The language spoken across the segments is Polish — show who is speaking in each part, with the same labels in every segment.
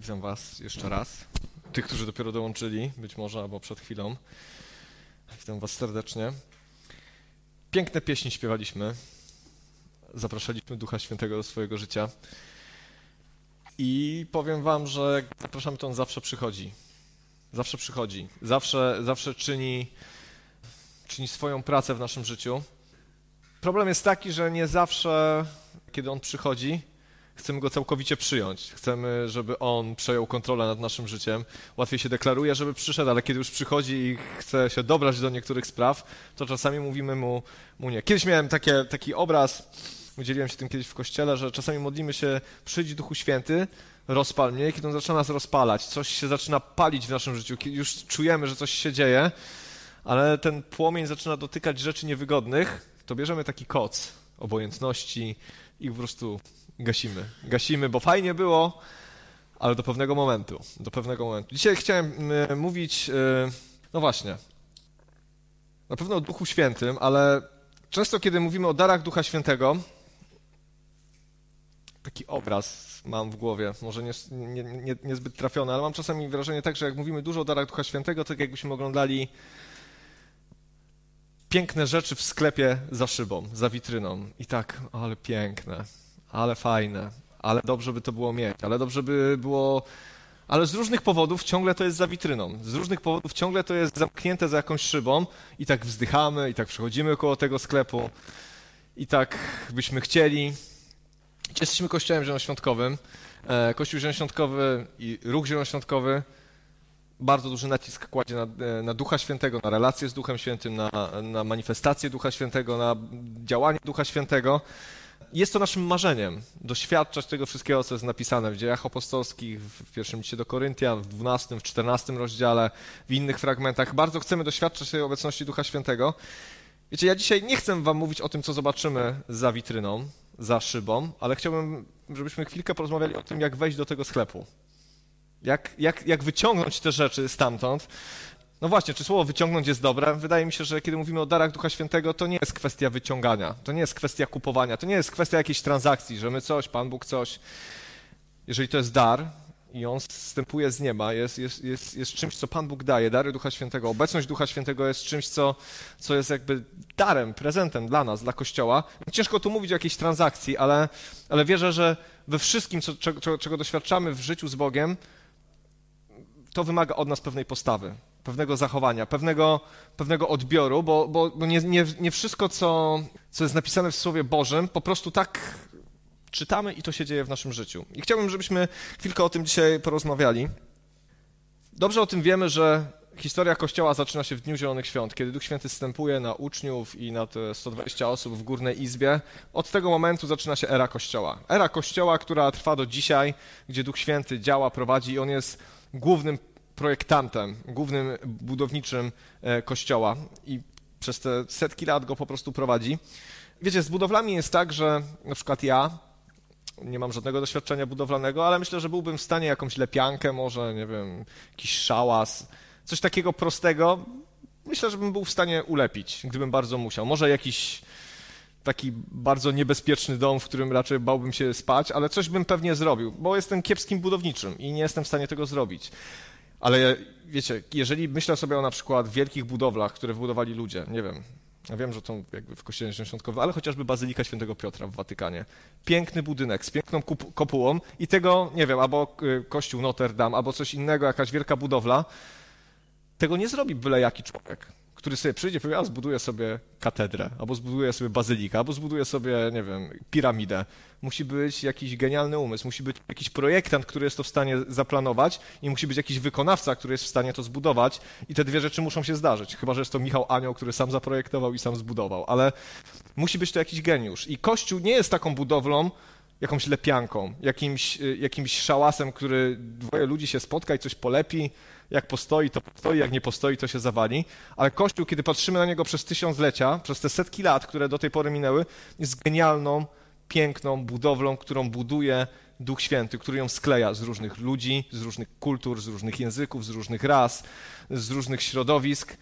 Speaker 1: Witam Was jeszcze raz. Tych, którzy dopiero dołączyli, być może albo przed chwilą. Witam Was serdecznie. Piękne pieśni śpiewaliśmy. Zapraszaliśmy Ducha Świętego do swojego życia. I powiem Wam, że jak zapraszamy, to On zawsze przychodzi. Zawsze przychodzi. Zawsze, zawsze czyni, czyni swoją pracę w naszym życiu. Problem jest taki, że nie zawsze, kiedy On przychodzi, chcemy go całkowicie przyjąć. Chcemy, żeby on przejął kontrolę nad naszym życiem. Łatwiej się deklaruje, żeby przyszedł, ale kiedy już przychodzi i chce się dobrać do niektórych spraw, to czasami mówimy mu, mu nie. Kiedyś miałem takie, taki obraz, udzieliłem się tym kiedyś w kościele, że czasami modlimy się, przyjdź Duchu Święty, rozpal mnie, kiedy on zaczyna nas rozpalać, coś się zaczyna palić w naszym życiu, już czujemy, że coś się dzieje, ale ten płomień zaczyna dotykać rzeczy niewygodnych, to bierzemy taki koc obojętności i po prostu gasimy. Gasimy, bo fajnie było, ale do pewnego momentu. Do pewnego momentu. Dzisiaj chciałem y, mówić, y, no właśnie, na pewno o Duchu Świętym, ale często kiedy mówimy o darach Ducha Świętego, taki obraz mam w głowie, może nie, nie, nie, niezbyt trafiony, ale mam czasami wrażenie tak, że jak mówimy dużo o darach Ducha Świętego, to tak jakbyśmy oglądali piękne rzeczy w sklepie za szybą, za witryną. I tak, ale piękne, ale fajne, ale dobrze by to było mieć, ale dobrze by było. Ale z różnych powodów ciągle to jest za witryną. Z różnych powodów ciągle to jest zamknięte za jakąś szybą i tak wzdychamy, i tak przechodzimy koło tego sklepu, i tak byśmy chcieli. Jesteśmy kościołem zielonoświątkowym. E, Kościół zielonoświątkowy i ruch zielonoświątkowy bardzo duży nacisk kładzie na, e, na, Ducha Świętego, na relacje z Duchem Świętym, na, na manifestację Ducha Świętego, na działanie Ducha Świętego jest to naszym marzeniem, doświadczać tego wszystkiego, co jest napisane w dziejach apostolskich, w pierwszym liście do Koryntian, w 12, w 14 rozdziale, w innych fragmentach. Bardzo chcemy doświadczać tej obecności Ducha Świętego. Wiecie, ja dzisiaj nie chcę wam mówić o tym, co zobaczymy za witryną, za szybą, ale chciałbym, żebyśmy chwilkę porozmawiali o tym, jak wejść do tego sklepu. Jak, jak, jak wyciągnąć te rzeczy stamtąd, no właśnie, czy słowo wyciągnąć jest dobre? Wydaje mi się, że kiedy mówimy o darach Ducha Świętego, to nie jest kwestia wyciągania, to nie jest kwestia kupowania, to nie jest kwestia jakiejś transakcji, że my coś, Pan Bóg coś. Jeżeli to jest dar i on wstępuje z nieba, jest, jest, jest, jest czymś, co Pan Bóg daje, dary Ducha Świętego, obecność Ducha Świętego jest czymś, co, co jest jakby darem, prezentem dla nas, dla Kościoła. Ciężko tu mówić o jakiejś transakcji, ale, ale wierzę, że we wszystkim, co, czego, czego doświadczamy w życiu z Bogiem, to wymaga od nas pewnej postawy pewnego zachowania, pewnego, pewnego odbioru, bo, bo, bo nie, nie, nie wszystko, co, co jest napisane w Słowie Bożym, po prostu tak czytamy i to się dzieje w naszym życiu. I chciałbym, żebyśmy chwilkę o tym dzisiaj porozmawiali. Dobrze o tym wiemy, że historia Kościoła zaczyna się w Dniu Zielonych Świąt, kiedy Duch Święty wstępuje na uczniów i na te 120 osób w Górnej Izbie. Od tego momentu zaczyna się era Kościoła. Era Kościoła, która trwa do dzisiaj, gdzie Duch Święty działa, prowadzi i On jest głównym projektantem, głównym budowniczym e, kościoła i przez te setki lat go po prostu prowadzi. Wiecie, z budowlami jest tak, że na przykład ja nie mam żadnego doświadczenia budowlanego, ale myślę, że byłbym w stanie jakąś lepiankę, może, nie wiem, jakiś szałas, coś takiego prostego. Myślę, że bym był w stanie ulepić, gdybym bardzo musiał. Może jakiś taki bardzo niebezpieczny dom, w którym raczej bałbym się spać, ale coś bym pewnie zrobił, bo jestem kiepskim budowniczym i nie jestem w stanie tego zrobić. Ale wiecie, jeżeli myślę sobie o na przykład wielkich budowlach, które wybudowali ludzie, nie wiem, ja wiem, że to jakby w kościele świątkowym, ale chociażby Bazylika Świętego Piotra w Watykanie. Piękny budynek z piękną kopułą i tego, nie wiem, albo y, kościół Notre Dame, albo coś innego, jakaś wielka budowla, tego nie zrobi byle jaki człowiek który sobie przyjdzie i powie, a zbuduję sobie katedrę, albo zbuduję sobie bazylikę, albo zbuduję sobie, nie wiem, piramidę. Musi być jakiś genialny umysł, musi być jakiś projektant, który jest to w stanie zaplanować i musi być jakiś wykonawca, który jest w stanie to zbudować i te dwie rzeczy muszą się zdarzyć. Chyba, że jest to Michał Anioł, który sam zaprojektował i sam zbudował, ale musi być to jakiś geniusz. I Kościół nie jest taką budowlą, jakąś lepianką, jakimś, y, jakimś szałasem, który dwoje ludzi się spotka i coś polepi, jak postoi, to postoi, jak nie postoi, to się zawali. Ale Kościół, kiedy patrzymy na niego przez tysiąclecia, przez te setki lat, które do tej pory minęły, jest genialną, piękną budowlą, którą buduje Duch Święty, który ją skleja z różnych ludzi, z różnych kultur, z różnych języków, z różnych ras, z różnych środowisk.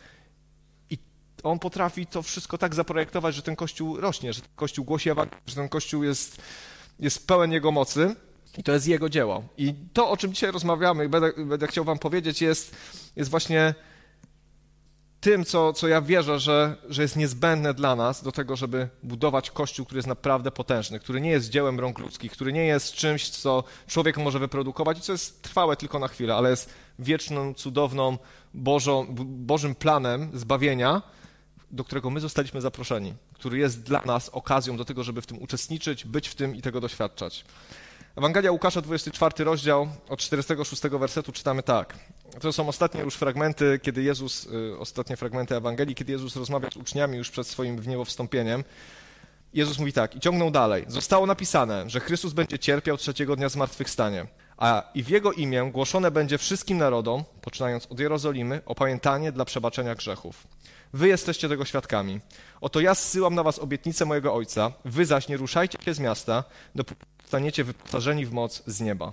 Speaker 1: I on potrafi to wszystko tak zaprojektować, że ten Kościół rośnie, że ten Kościół głosi że ten Kościół jest, jest pełen Jego mocy. I to jest Jego dzieło. I to, o czym dzisiaj rozmawiamy, będę, będę chciał Wam powiedzieć, jest, jest właśnie tym, co, co ja wierzę, że, że jest niezbędne dla nas do tego, żeby budować kościół, który jest naprawdę potężny, który nie jest dziełem rąk ludzkich, który nie jest czymś, co człowiek może wyprodukować i co jest trwałe tylko na chwilę, ale jest wieczną, cudowną, Bożą, Bożym planem zbawienia, do którego my zostaliśmy zaproszeni, który jest dla nas okazją do tego, żeby w tym uczestniczyć, być w tym i tego doświadczać. Ewangelia Łukasza, 24 rozdział, od 46 wersetu czytamy tak. To są ostatnie już fragmenty, kiedy Jezus, y, ostatnie fragmenty Ewangelii, kiedy Jezus rozmawia z uczniami już przed swoim w niebo wstąpieniem. Jezus mówi tak, i ciągnął dalej. Zostało napisane, że Chrystus będzie cierpiał trzeciego dnia zmartwychwstanie, a i w Jego imię głoszone będzie wszystkim narodom, poczynając od Jerozolimy, opamiętanie dla przebaczenia grzechów. Wy jesteście tego świadkami. Oto ja zsyłam na was obietnicę mojego Ojca, wy zaś nie ruszajcie się z miasta, dopóki zostaniecie wyposażeni w moc z nieba.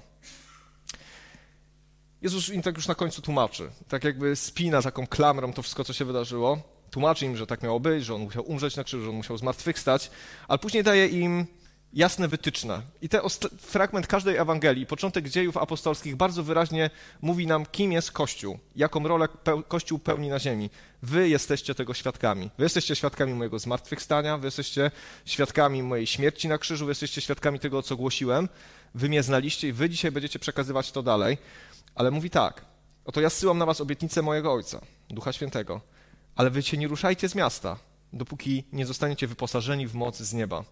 Speaker 1: Jezus im tak już na końcu tłumaczy, tak jakby spina taką klamrą to wszystko, co się wydarzyło. Tłumaczy im, że tak miało być, że on musiał umrzeć na krzyżu, że on musiał zmartwychwstać, ale później daje im jasne wytyczne. I ten fragment każdej Ewangelii, początek dziejów apostolskich, bardzo wyraźnie mówi nam, kim jest Kościół, jaką rolę Kościół pełni na ziemi. Wy jesteście tego świadkami. Wy jesteście świadkami mojego zmartwychwstania, wy jesteście świadkami mojej śmierci na krzyżu, wy jesteście świadkami tego, co głosiłem. Wy mnie znaliście i wy dzisiaj będziecie przekazywać to dalej. Ale mówi tak, oto ja zsyłam na was obietnicę mojego Ojca, Ducha Świętego, ale wy się nie ruszajcie z miasta, dopóki nie zostaniecie wyposażeni w moc z nieba.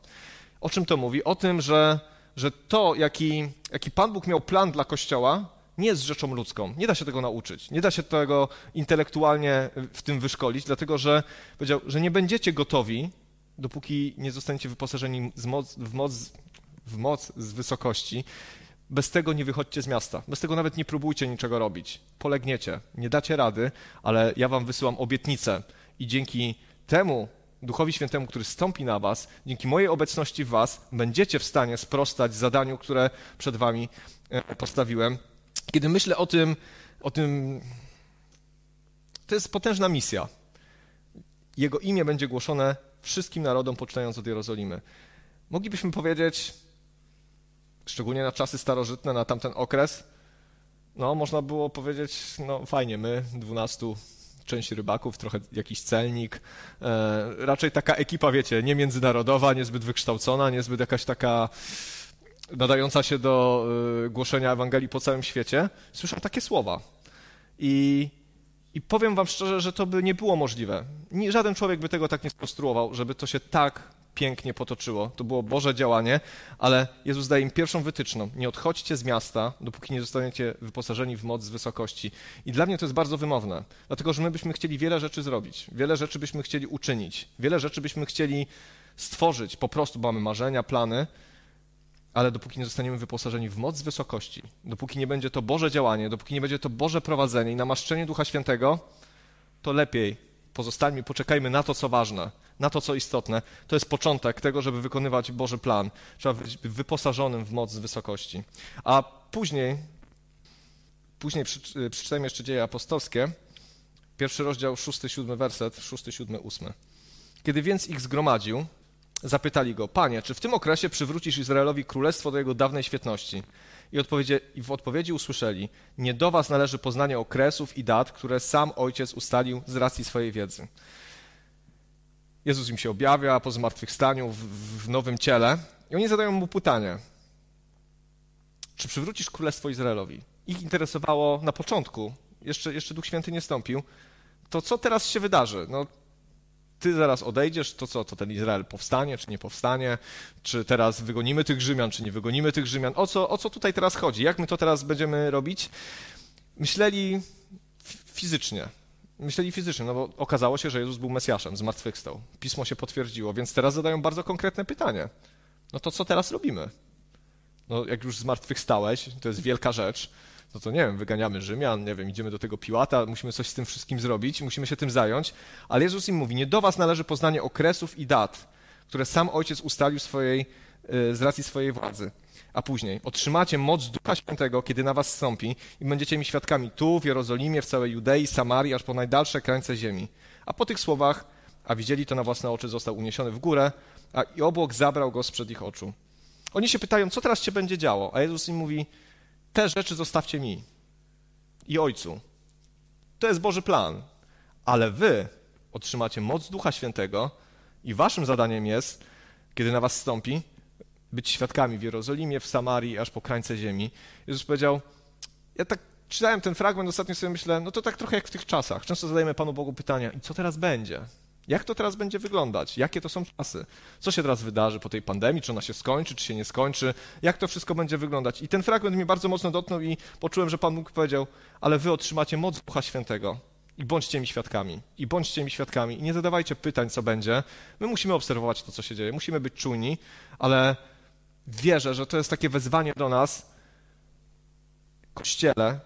Speaker 1: O czym to mówi? O tym, że, że to, jaki, jaki Pan Bóg miał plan dla Kościoła, nie jest rzeczą ludzką. Nie da się tego nauczyć. Nie da się tego intelektualnie w tym wyszkolić, dlatego że powiedział, że nie będziecie gotowi, dopóki nie zostaniecie wyposażeni moc, w, moc, w moc z wysokości. Bez tego nie wychodźcie z miasta. Bez tego nawet nie próbujcie niczego robić. Polegniecie, nie dacie rady, ale ja wam wysyłam obietnicę i dzięki temu Duchowi Świętemu, który stąpi na was, dzięki mojej obecności w was, będziecie w stanie sprostać zadaniu, które przed wami e, postawiłem. Kiedy myślę o tym, o tym, to jest potężna misja. Jego imię będzie głoszone wszystkim narodom, poczynając od Jerozolimy. Moglibyśmy powiedzieć, szczególnie na czasy starożytne, na tamten okres, no, można było powiedzieć, no fajnie, my, dwunastu część rybaków, trochę jakiś celnik. E, raczej taka ekipa, wiecie, nie międzynarodowa, niezbyt wykształcona, niezbyt jakaś taka nadająca się do e, głoszenia Ewangelii po całym świecie. Słyszę takie słowa. I, I powiem wam szczerze, że to by nie było możliwe. Żaden człowiek by tego tak nie skonstruował, żeby to się tak pięknie potoczyło. To było Boże działanie, ale Jezus daje im pierwszą wytyczną. Nie odchodźcie z miasta, dopóki nie zostaniecie wyposażeni w moc z wysokości. I dla mnie to jest bardzo wymowne, dlatego że my byśmy chcieli wiele rzeczy zrobić, wiele rzeczy byśmy chcieli uczynić, wiele rzeczy byśmy chcieli stworzyć. Po prostu mamy marzenia, plany, ale dopóki nie zostaniemy wyposażeni w moc z wysokości, dopóki nie będzie to Boże działanie, dopóki nie będzie to Boże prowadzenie i namaszczenie Ducha Świętego, to lepiej pozostańmy, poczekajmy na to, co ważne, na to, co istotne. To jest początek tego, żeby wykonywać Boży plan. Trzeba być wyposażonym w moc z wysokości. A później, później przeczytajmy jeszcze dzieje apostolskie, pierwszy rozdział, szósty, siódmy werset, szósty, siódmy, ósmy. Kiedy więc ich zgromadził, zapytali go, Panie, czy w tym okresie przywrócisz Izraelowi królestwo do jego dawnej świetności? I, I, w odpowiedzi usłyszeli, nie do was należy poznanie okresów i dat, które sam Ojciec ustalił z racji swojej wiedzy. Jezus im się objawia po zmartwychwstaniu w, w nowym ciele i oni zadają mu pytanie, czy przywrócisz królestwo Izraelowi? Ich interesowało na początku, jeszcze, jeszcze Duch Święty nie stąpił, to co teraz się wydarzy? No, ty zaraz odejdziesz, to co, to ten Izrael powstanie, czy nie powstanie, czy teraz wygonimy tych Rzymian, czy nie wygonimy tych Rzymian, o co, o co tutaj teraz chodzi, jak my to teraz będziemy robić? Myśleli fizycznie, myśleli fizycznie, no bo okazało się, że Jezus był Mesjaszem, zmartwychwstał. Pismo się potwierdziło, więc teraz zadają bardzo konkretne pytanie. No to co teraz robimy? No jak już zmartwychwstałeś, to jest wielka rzecz, no to nie wiem, wyganiamy Rzymian, nie wiem, idziemy do tego Piłata, musimy coś z tym wszystkim zrobić, musimy się tym zająć, ale Jezus im mówi, nie do was należy poznanie okresów i dat, które sam Ojciec ustalił swojej, y, z racji swojej władzy. A później otrzymacie moc Ducha Świętego, kiedy na was stąpi i będziecie mi świadkami tu, w Jerozolimie, w całej Judei, Samarii, aż po najdalsze krańce ziemi. A po tych słowach, a widzieli to na własne oczy, został uniesiony w górę, a i obłok zabrał go sprzed ich oczu. Oni się pytają, co teraz się będzie działo? A Jezus im mówi, te rzeczy zostawcie mi i Ojcu. To jest Boży plan. Ale wy otrzymacie moc Ducha Świętego i waszym zadaniem jest, kiedy na was stąpi, być świadkami w Jerozolimie, w Samarii, aż po krańce ziemi. Jezus powiedział, ja tak czytałem ten fragment, ostatnio sobie myślę, no to tak trochę jak w tych czasach. Często zadajemy Panu Bogu pytania, i co teraz będzie? Jak to teraz będzie wyglądać? Jakie to są czasy? Co się teraz wydarzy po tej pandemii? Czy ona się skończy, czy się nie skończy? Jak to wszystko będzie wyglądać? I ten fragment mnie bardzo mocno dotknął i poczułem, że Pan Bóg powiedział, ale wy otrzymacie moc Ducha Świętego i bądźcie mi świadkami. I bądźcie mi świadkami. I nie zadawajcie pytań, co będzie. My musimy obserwować to, co się dzieje. Musimy być czujni, ale wierzę, że to jest takie wezwanie do nas, Kościele,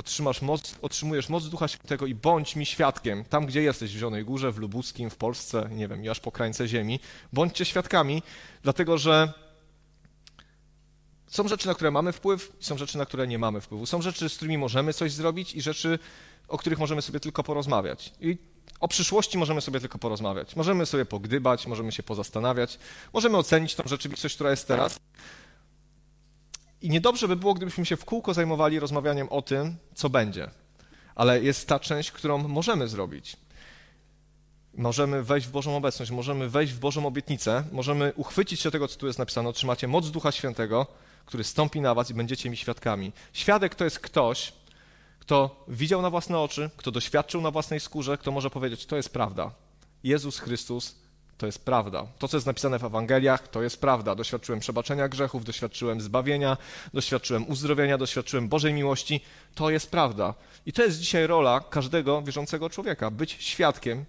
Speaker 1: otrzymasz moc, otrzymujesz moc Ducha Świętego i bądź mi świadkiem, tam gdzie jesteś, w Zielonej Górze, w Lubuskim, w Polsce, nie wiem, i aż po krańce ziemi. Bądźcie świadkami, dlatego że są rzeczy, na które mamy wpływ, są rzeczy, na które nie mamy wpływu. Są rzeczy, z którymi możemy coś zrobić i rzeczy, o których możemy sobie tylko porozmawiać. I o przyszłości możemy sobie tylko porozmawiać. Możemy sobie pogdybać, możemy się pozastanawiać, możemy ocenić tą rzeczywistość, która jest teraz. I niedobrze by było, gdybyśmy się w kółko zajmowali rozmawianiem o tym, co będzie. Ale jest ta część, którą możemy zrobić. Możemy wejść w Bożą obecność, możemy wejść w Bożą obietnicę, możemy uchwycić się tego, co tu jest napisane. Otrzymacie moc Ducha Świętego, który stąpi na was i będziecie mi świadkami. Świadek to jest ktoś, kto widział na własne oczy, kto doświadczył na własnej skórze, kto może powiedzieć, to jest prawda. Jezus Chrystus to jest prawda. To, co jest napisane w Ewangeliach, to jest prawda. Doświadczyłem przebaczenia grzechów, doświadczyłem zbawienia, doświadczyłem uzdrowienia, doświadczyłem Bożej miłości. To jest prawda. I to jest dzisiaj rola każdego wierzącego człowieka być świadkiem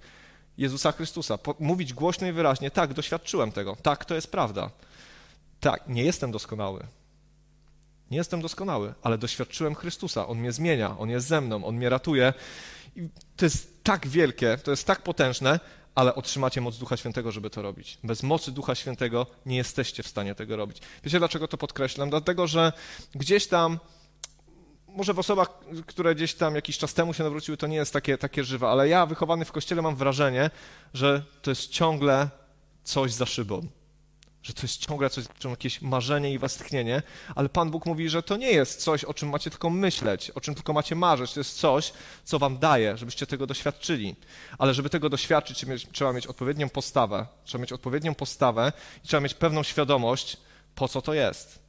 Speaker 1: Jezusa Chrystusa. mówić głośno i wyraźnie: tak, doświadczyłem tego, tak, to jest prawda. Tak, nie jestem doskonały. Nie jestem doskonały, ale doświadczyłem Chrystusa. On mnie zmienia, On jest ze mną, On mnie ratuje. I to jest tak wielkie, to jest tak potężne, ale otrzymacie moc Ducha Świętego, żeby to robić. Bez mocy Ducha Świętego nie jesteście w stanie tego robić. Wiecie, dlaczego to podkreślam? Dlatego, że gdzieś tam, może w osobach, które gdzieś tam jakiś czas temu się nawróciły, to nie jest takie, takie żywe, ale ja, wychowany w kościele, mam wrażenie, że to jest ciągle coś za szybą że to jest ciągle coś, jakieś marzenie i westchnienie, ale Pan Bóg mówi, że to nie jest coś, o czym macie tylko myśleć, o czym tylko macie marzyć, to jest coś, co wam daje, żebyście tego doświadczyli. Ale żeby tego doświadczyć, trzeba mieć odpowiednią postawę, trzeba mieć odpowiednią postawę i trzeba mieć pewną świadomość, po co to jest.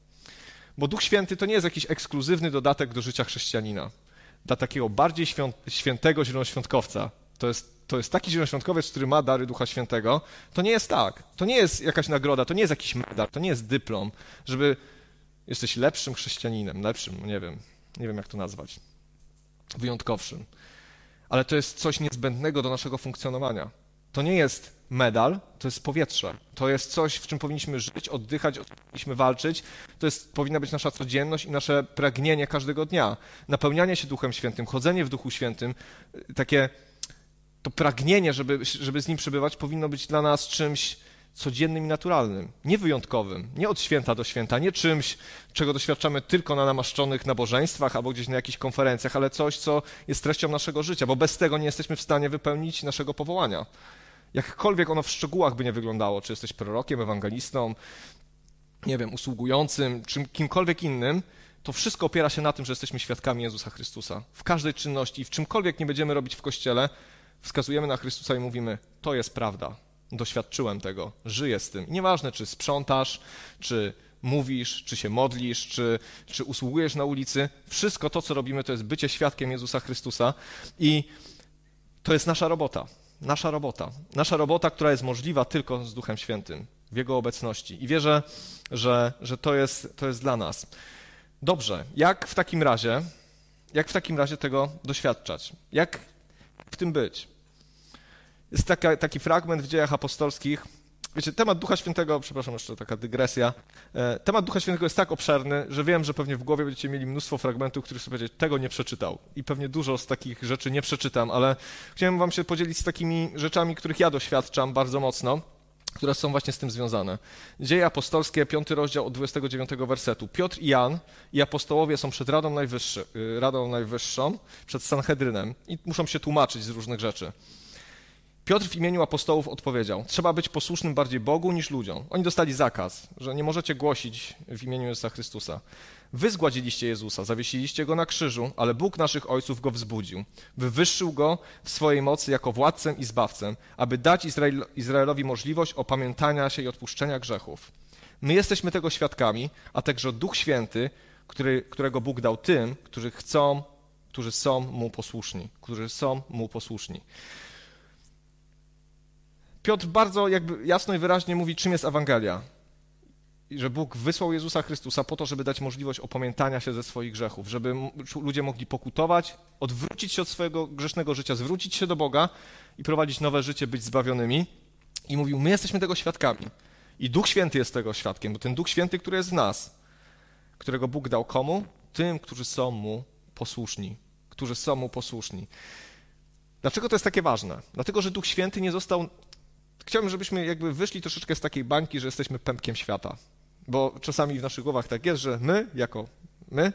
Speaker 1: Bo Duch Święty to nie jest jakiś ekskluzywny dodatek do życia chrześcijanina, dla takiego bardziej świętego zielonoświątkowca, to jest, to jest taki zielonoświątkowiec, który ma dary Ducha Świętego, to nie jest tak. To nie jest jakaś nagroda, to nie jest jakiś medal, to nie jest dyplom, żeby jesteś lepszym chrześcijaninem, lepszym, nie wiem, nie wiem jak to nazwać, wyjątkowszym. Ale to jest coś niezbędnego do naszego funkcjonowania. To nie jest medal, to jest powietrze. To jest coś, w czym powinniśmy żyć, oddychać, o czym powinniśmy walczyć. To jest, powinna być nasza codzienność i nasze pragnienie każdego dnia. Napełnianie się Duchem Świętym, chodzenie w Duchu Świętym, takie to pragnienie, żeby, żeby z nim przebywać, powinno być dla nas czymś codziennym i naturalnym, nie wyjątkowym, nie od święta do święta, nie czymś, czego doświadczamy tylko na namaszczonych nabożeństwach albo gdzieś na jakichś konferencjach, ale coś, co jest treścią naszego życia, bo bez tego nie jesteśmy w stanie wypełnić naszego powołania. Jakkolwiek ono w szczegółach by nie wyglądało, czy jesteś prorokiem, ewangelistą, nie wiem, usługującym, czym kimkolwiek innym, to wszystko opiera się na tym, że jesteśmy świadkami Jezusa Chrystusa. W każdej czynności, w czymkolwiek nie będziemy robić w Kościele, wskazujemy na Chrystusa i mówimy: To jest prawda, doświadczyłem tego, żyję z tym. nieważne, czy sprzątasz, czy mówisz, czy się modlisz, czy, czy usługujesz na ulicy, wszystko to, co robimy, to jest bycie świadkiem Jezusa Chrystusa i to jest nasza robota. Nasza robota. Nasza robota, która jest możliwa tylko z Duchem Świętym, w Jego obecności. I wierzę, że, że to, jest, to jest dla nas. Dobrze, jak w takim razie, jak w takim razie tego doświadczać? Jak w tym być? Jest taka, taki fragment w dziejach apostolskich. Wiecie, temat Ducha Świętego, przepraszam, jeszcze taka dygresja. E, temat Ducha Świętego jest tak obszerny, że wiem, że pewnie w głowie będziecie mieli mnóstwo fragmentów, których sobie powiedzieć, tego nie przeczytał. I pewnie dużo z takich rzeczy nie przeczytam, ale chciałem wam się podzielić z takimi rzeczami, których ja doświadczam bardzo mocno które są właśnie z tym związane. Dzieje apostolskie, piąty rozdział od 29 wersetu. Piotr i Jan i apostołowie są przed Radą, Najwyższy, y, Radą Najwyższą, przed Sanhedrynem i muszą się tłumaczyć z różnych rzeczy. Piotr w imieniu apostołów odpowiedział: Trzeba być posłusznym bardziej Bogu niż ludziom. Oni dostali zakaz, że nie możecie głosić w imieniu Jezusa Chrystusa. Wy zgładziliście Jezusa, zawiesiliście go na krzyżu, ale Bóg naszych ojców go wzbudził. Wywyższył go w swojej mocy jako władcę i zbawcę, aby dać Izrael, Izraelowi możliwość opamiętania się i odpuszczenia grzechów. My jesteśmy tego świadkami, a także Duch Święty, który, którego Bóg dał tym, którzy chcą, którzy są Mu posłuszni, którzy są Mu posłuszni. Piotr bardzo jakby jasno i wyraźnie mówi, czym jest Ewangelia. I że Bóg wysłał Jezusa Chrystusa po to, żeby dać możliwość opamiętania się ze swoich grzechów, żeby ludzie mogli pokutować, odwrócić się od swojego grzesznego życia, zwrócić się do Boga i prowadzić nowe życie, być zbawionymi. I mówił, my jesteśmy tego świadkami. I Duch Święty jest tego świadkiem, bo ten Duch Święty, który jest w nas, którego Bóg dał komu? Tym, którzy są Mu posłuszni. Którzy są Mu posłuszni. Dlaczego to jest takie ważne? Dlatego, że Duch Święty nie został chciałbym, żebyśmy jakby wyszli troszeczkę z takiej bańki, że jesteśmy pępkiem świata. Bo czasami w naszych głowach tak jest, że my, jako my,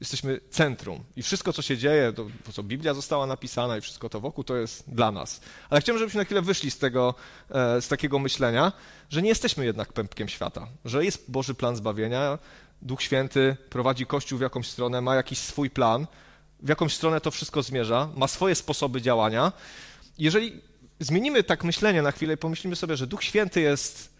Speaker 1: jesteśmy centrum i wszystko, co się dzieje, to, po co Biblia została napisana i wszystko to wokół, to jest dla nas. Ale chciałbym, żebyśmy na chwilę wyszli z tego, e, z takiego myślenia, że nie jesteśmy jednak pępkiem świata, że jest Boży plan zbawienia, Duch Święty prowadzi Kościół w jakąś stronę, ma jakiś swój plan, w jakąś stronę to wszystko zmierza, ma swoje sposoby działania. Jeżeli zmienimy tak myślenie na chwilę i pomyślimy sobie, że Duch Święty jest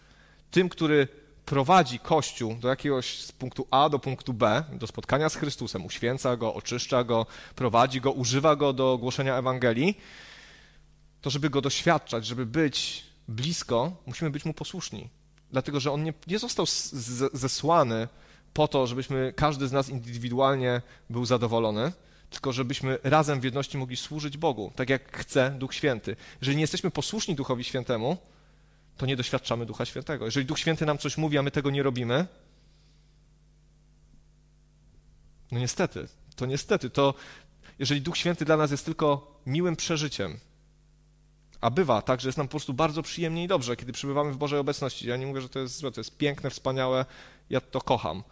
Speaker 1: tym, który prowadzi Kościół do jakiegoś z punktu A do punktu B, do spotkania z Chrystusem, uświęca go, oczyszcza go, prowadzi go, używa go do głoszenia Ewangelii, to żeby go doświadczać, żeby być blisko, musimy być mu posłuszni. Dlatego, że on nie, nie został zesłany po to, żebyśmy każdy z nas indywidualnie był zadowolony, tylko żebyśmy razem w jedności mogli służyć Bogu, tak jak chce Duch Święty. Jeżeli nie jesteśmy posłuszni Duchowi Świętemu, to nie doświadczamy Ducha Świętego. Jeżeli Duch Święty nam coś mówi, a my tego nie robimy, no niestety, to niestety, to jeżeli Duch Święty dla nas jest tylko miłym przeżyciem, a bywa tak, że jest nam po prostu bardzo przyjemnie i dobrze, kiedy przybywamy w Bożej obecności. Ja nie mówię, że to jest złe, to jest piękne, wspaniałe, ja to kocham.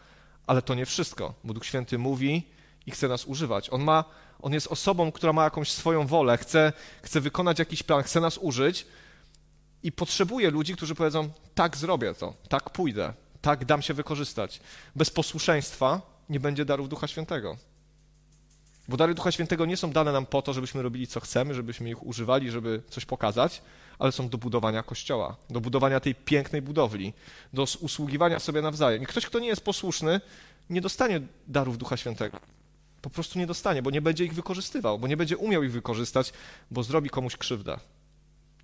Speaker 1: Ale to nie wszystko, bo Duch Święty mówi i chce nas używać. On, ma, on jest osobą, która ma jakąś swoją wolę, chce, chce wykonać jakiś plan, chce nas użyć i potrzebuje ludzi, którzy powiedzą: tak zrobię to, tak pójdę, tak dam się wykorzystać. Bez posłuszeństwa nie będzie darów Ducha Świętego. Bo dary Ducha Świętego nie są dane nam po to, żebyśmy robili co chcemy, żebyśmy ich używali, żeby coś pokazać, ale są do budowania kościoła, do budowania tej pięknej budowli, do usługiwania sobie nawzajem. I ktoś, kto nie jest posłuszny, nie dostanie darów Ducha Świętego. Po prostu nie dostanie, bo nie będzie ich wykorzystywał, bo nie będzie umiał ich wykorzystać, bo zrobi komuś krzywdę.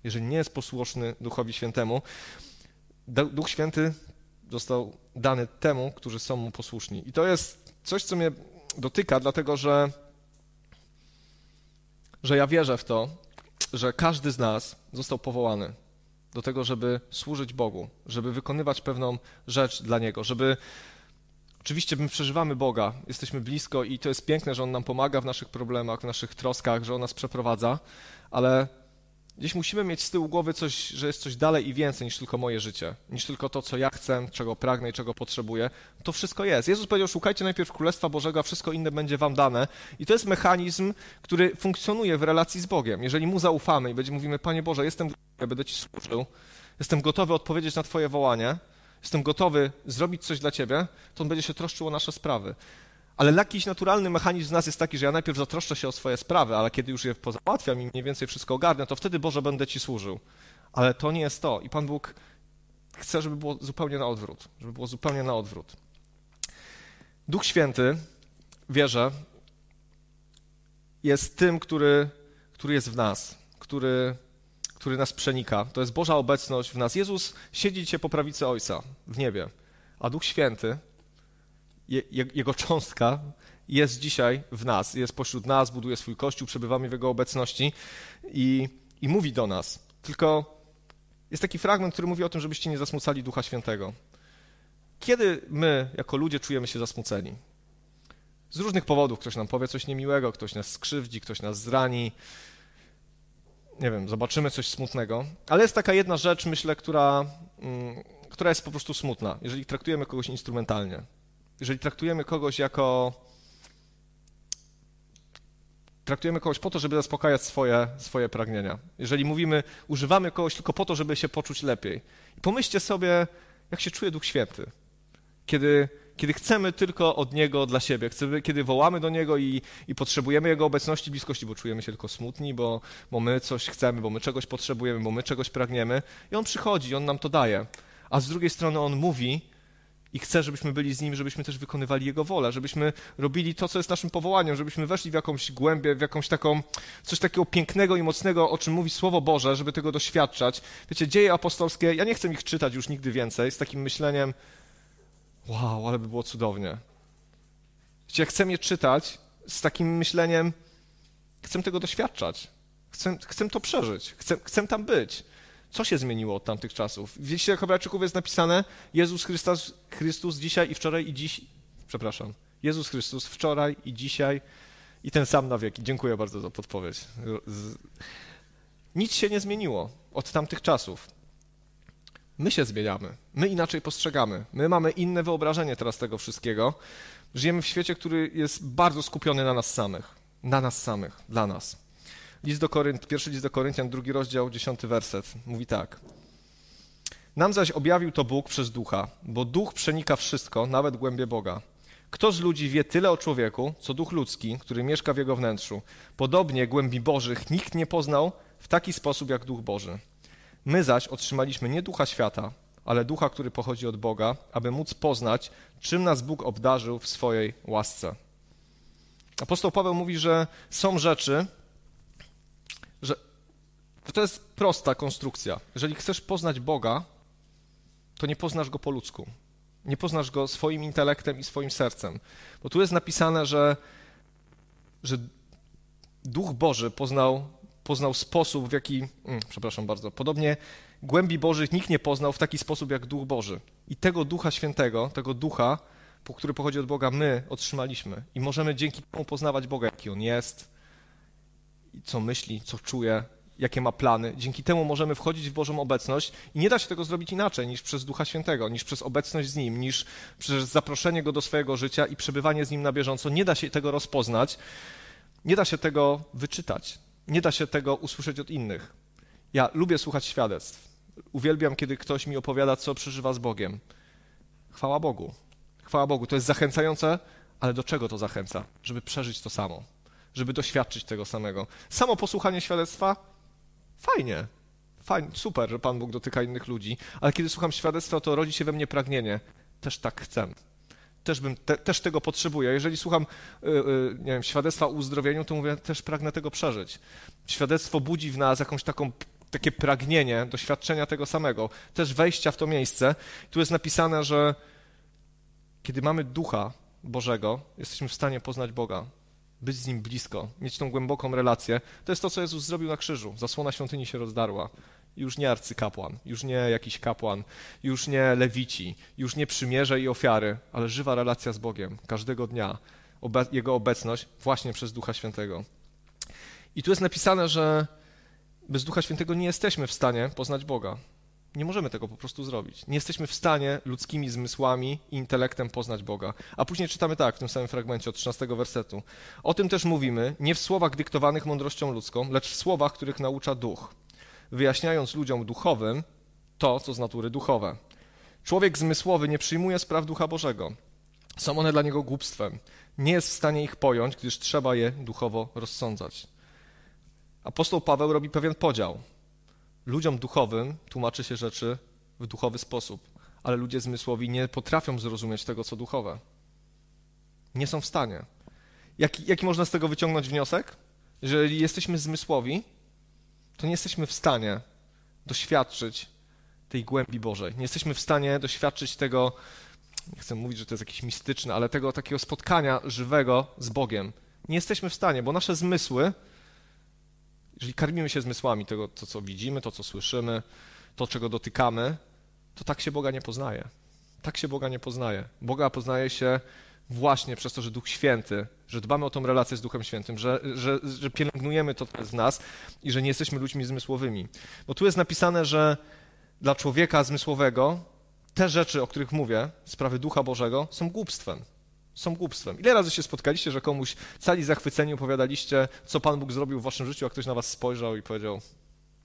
Speaker 1: Jeżeli nie jest posłuszny Duchowi Świętemu, Duch Święty został dany temu, którzy są mu posłuszni. I to jest coś, co mnie dotyka, dlatego że, że ja wierzę w to, że każdy z nas został powołany do tego, żeby służyć Bogu, żeby wykonywać pewną rzecz dla Niego, żeby Oczywiście my przeżywamy Boga, jesteśmy blisko i to jest piękne, że On nam pomaga w naszych problemach, w naszych troskach, że On nas przeprowadza, ale gdzieś musimy mieć z tyłu głowy coś, że jest coś dalej i więcej niż tylko moje życie, niż tylko to, co ja chcę, czego pragnę i czego potrzebuję. To wszystko jest. Jezus powiedział, szukajcie najpierw Królestwa Bożego, a wszystko inne będzie wam dane. I to jest mechanizm, który funkcjonuje w relacji z Bogiem. Jeżeli Mu zaufamy i będziemy mówimy, Panie Boże, jestem będę Ci służył, jestem gotowy odpowiedzieć na Twoje wołanie, jestem gotowy zrobić coś dla ciebie, to on będzie się troszczył o nasze sprawy. Ale jakiś naturalny mechanizm w nas jest taki, że ja najpierw zatroszczę się o swoje sprawy, ale kiedy już je pozałatwiam i mniej więcej wszystko ogarnę, to wtedy Boże będę Ci służył. Ale to nie jest to. I Pan Bóg chce, żeby było zupełnie na odwrót. Żeby było zupełnie na odwrót. Duch Święty, wierzę, jest tym, który, który jest w nas, który który nas przenika. To jest Boża obecność w nas. Jezus siedzi dzisiaj po prawicy Ojca w niebie, a Duch Święty, je, Jego cząstka jest dzisiaj w nas, jest pośród nas, buduje swój Kościół, przebywamy w Jego obecności i, i mówi do nas. Tylko jest taki fragment, który mówi o tym, żebyście nie zasmucali Ducha Świętego. Kiedy my, jako ludzie, czujemy się zasmuceni? Z różnych powodów. Ktoś nam powie coś niemiłego, ktoś nas skrzywdzi, ktoś nas zrani, nie wiem, zobaczymy coś smutnego, ale jest taka jedna rzecz, myślę, która, mm, która jest po prostu smutna, jeżeli traktujemy kogoś instrumentalnie. Jeżeli traktujemy kogoś jako traktujemy kogoś po to, żeby zaspokajać swoje, swoje pragnienia. Jeżeli mówimy, używamy kogoś tylko po to, żeby się poczuć lepiej. Pomyślcie sobie, jak się czuje Duch Święty, kiedy, kiedy chcemy tylko od Niego dla siebie, chcemy, kiedy wołamy do Niego i, i potrzebujemy Jego obecności, bliskości, bo czujemy się tylko smutni, bo, bo my coś chcemy, bo my czegoś potrzebujemy, bo my czegoś pragniemy. I On przychodzi, On nam to daje. A z drugiej strony On mówi, i chce, żebyśmy byli z Nim, żebyśmy też wykonywali Jego wolę, żebyśmy robili to, co jest naszym powołaniem, żebyśmy weszli w jakąś głębię, w jakąś taką, coś takiego pięknego i mocnego, o czym mówi Słowo Boże, żeby tego doświadczać. Wiecie, dzieje apostolskie, ja nie chcę ich czytać już nigdy więcej, z takim myśleniem, wow, ale by było cudownie. Wiecie, chcę je czytać z takim myśleniem, chcę tego doświadczać, chcę, chcę to przeżyć, chcę, chcę tam być. Co się zmieniło od tamtych czasów? W liście Hebrajczyków jest napisane Jezus Chrystus, Chrystus dzisiaj i wczoraj i dziś, przepraszam, Jezus Chrystus wczoraj i dzisiaj i ten sam na wieki. Dziękuję bardzo za podpowiedź. Nic się nie zmieniło od tamtych czasów. My się zmieniamy, my inaczej postrzegamy, my mamy inne wyobrażenie teraz tego wszystkiego. Żyjemy w świecie, który jest bardzo skupiony na nas samych, na nas samych, dla nas. List do Korynt, pierwszy list do Koryntian, drugi rozdział, dziesiąty werset. Mówi tak. Nam zaś objawił to Bóg przez ducha, bo duch przenika wszystko, nawet głębie Boga. Kto z ludzi wie tyle o człowieku, co duch ludzki, który mieszka w jego wnętrzu? Podobnie głębi Bożych nikt nie poznał w taki sposób jak duch Boży. My zaś otrzymaliśmy nie ducha świata, ale ducha, który pochodzi od Boga, aby móc poznać, czym nas Bóg obdarzył w swojej łasce. Apostoł Paweł mówi, że są rzeczy, że to jest prosta konstrukcja. Jeżeli chcesz poznać Boga, to nie poznasz go po ludzku. Nie poznasz go swoim intelektem i swoim sercem. Bo tu jest napisane, że, że Duch Boży poznał, poznał sposób, w jaki. Mm, przepraszam bardzo. Podobnie głębi Bożych nikt nie poznał w taki sposób jak Duch Boży. I tego Ducha Świętego, tego Ducha, który pochodzi od Boga, my otrzymaliśmy. I możemy dzięki temu poznawać Boga, jaki on jest, co myśli, co czuje, jakie ma plany. Dzięki temu możemy wchodzić w Bożą obecność i nie da się tego zrobić inaczej niż przez Ducha Świętego, niż przez obecność z Nim, niż przez zaproszenie Go do swojego życia i przebywanie z Nim na bieżąco. Nie da się tego rozpoznać, nie da się tego wyczytać, nie da się tego usłyszeć od innych. Ja lubię słuchać świadectw. Uwielbiam, kiedy ktoś mi opowiada, co przeżywa z Bogiem. Chwała Bogu. Chwała Bogu. To jest zachęcające, ale do czego to zachęca? Żeby przeżyć to samo żeby doświadczyć tego samego. Samo posłuchanie świadectwa fajnie, fajnie, super, że Pan Bóg dotyka innych ludzi, ale kiedy słucham świadectwa, to rodzi się we mnie pragnienie. Też tak chcę. Też, bym, te, też tego potrzebuję. Jeżeli słucham yy, yy, nie wiem, świadectwa o uzdrowieniu, to mówię, też pragnę tego przeżyć. Świadectwo budzi w nas jakąś taką takie pragnienie doświadczenia tego samego, też wejścia w to miejsce. Tu jest napisane, że kiedy mamy ducha Bożego, jesteśmy w stanie poznać Boga być z Nim blisko, mieć tą głęboką relację. To jest to, co Jezus zrobił na krzyżu. Zasłona świątyni się rozdarła. Już nie arcykapłan, już nie jakiś kapłan, już nie lewici, już nie przymierze i ofiary, ale żywa relacja z Bogiem każdego dnia. Obe Jego obecność właśnie przez Ducha Świętego. I tu jest napisane, że bez Ducha Świętego nie jesteśmy w stanie poznać Boga. Nie możemy tego po prostu zrobić. Nie jesteśmy w stanie ludzkimi zmysłami i intelektem poznać Boga. A później czytamy tak w tym samym fragmencie od 13 wersetu. O tym też mówimy, nie w słowach dyktowanych mądrością ludzką, lecz w słowach, których naucza duch, wyjaśniając ludziom duchowym to, co z natury duchowe. Człowiek zmysłowy nie przyjmuje spraw ducha Bożego. Są one dla niego głupstwem. Nie jest w stanie ich pojąć, gdyż trzeba je duchowo rozsądzać. Apostoł Paweł robi pewien podział ludziom duchowym tłumaczy się rzeczy w duchowy sposób, ale ludzie zmysłowi nie potrafią zrozumieć tego, co duchowe. Nie są w stanie. Jaki, jaki można z tego wyciągnąć wniosek? Jeżeli jesteśmy zmysłowi, to nie jesteśmy w stanie doświadczyć tej głębi Bożej. Nie jesteśmy w stanie doświadczyć tego, nie chcę mówić, że to jest jakieś mistyczne, ale tego takiego spotkania żywego z Bogiem. Nie jesteśmy w stanie, bo nasze zmysły jeżeli karmimy się zmysłami tego, to co widzimy, to co słyszymy, to czego dotykamy, to tak się Boga nie poznaje. Tak się Boga nie poznaje. Boga poznaje się właśnie przez to, że Duch Święty, że dbamy o tą relację z Duchem Świętym, że, że, że pielęgnujemy to w nas i że nie jesteśmy ludźmi zmysłowymi. Bo tu jest napisane, że dla człowieka zmysłowego te rzeczy, o których mówię, sprawy Ducha Bożego, są głupstwem. są głupstwem. Ile razy się spotkaliście, że komuś cali zachwyceni opowiadaliście, co Pan Bóg zrobił w waszym życiu, a ktoś na was spojrzał i powiedział,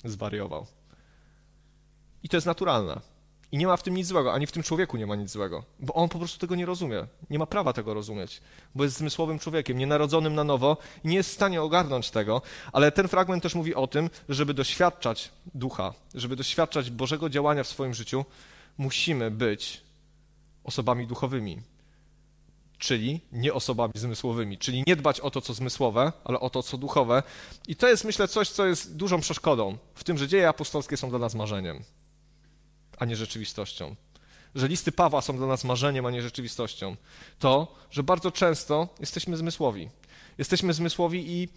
Speaker 1: zwariował. I to jest naturalne. I nie ma w tym nic złego, ani w tym człowieku nie ma nic złego, bo on po prostu tego nie rozumie. Nie ma prawa tego rozumieć, bo jest zmysłowym człowiekiem, nienarodzonym na nowo i nie jest w stanie ogarnąć tego. Ale ten fragment też mówi o tym, że żeby doświadczać ducha, żeby doświadczać Bożego działania w swoim życiu, musimy być osobami duchowymi, czyli nie osobami zmysłowymi, czyli nie dbać o to, co zmysłowe, ale o to, co duchowe. I to jest, myślę, coś, co jest dużą przeszkodą w tym, że dzieje apostolskie są dla nas marzeniem a nie rzeczywistością. Że listy Pawła są dla nas marzeniem, a nie rzeczywistością. To, że bardzo często jesteśmy zmysłowi. Jesteśmy zmysłowi i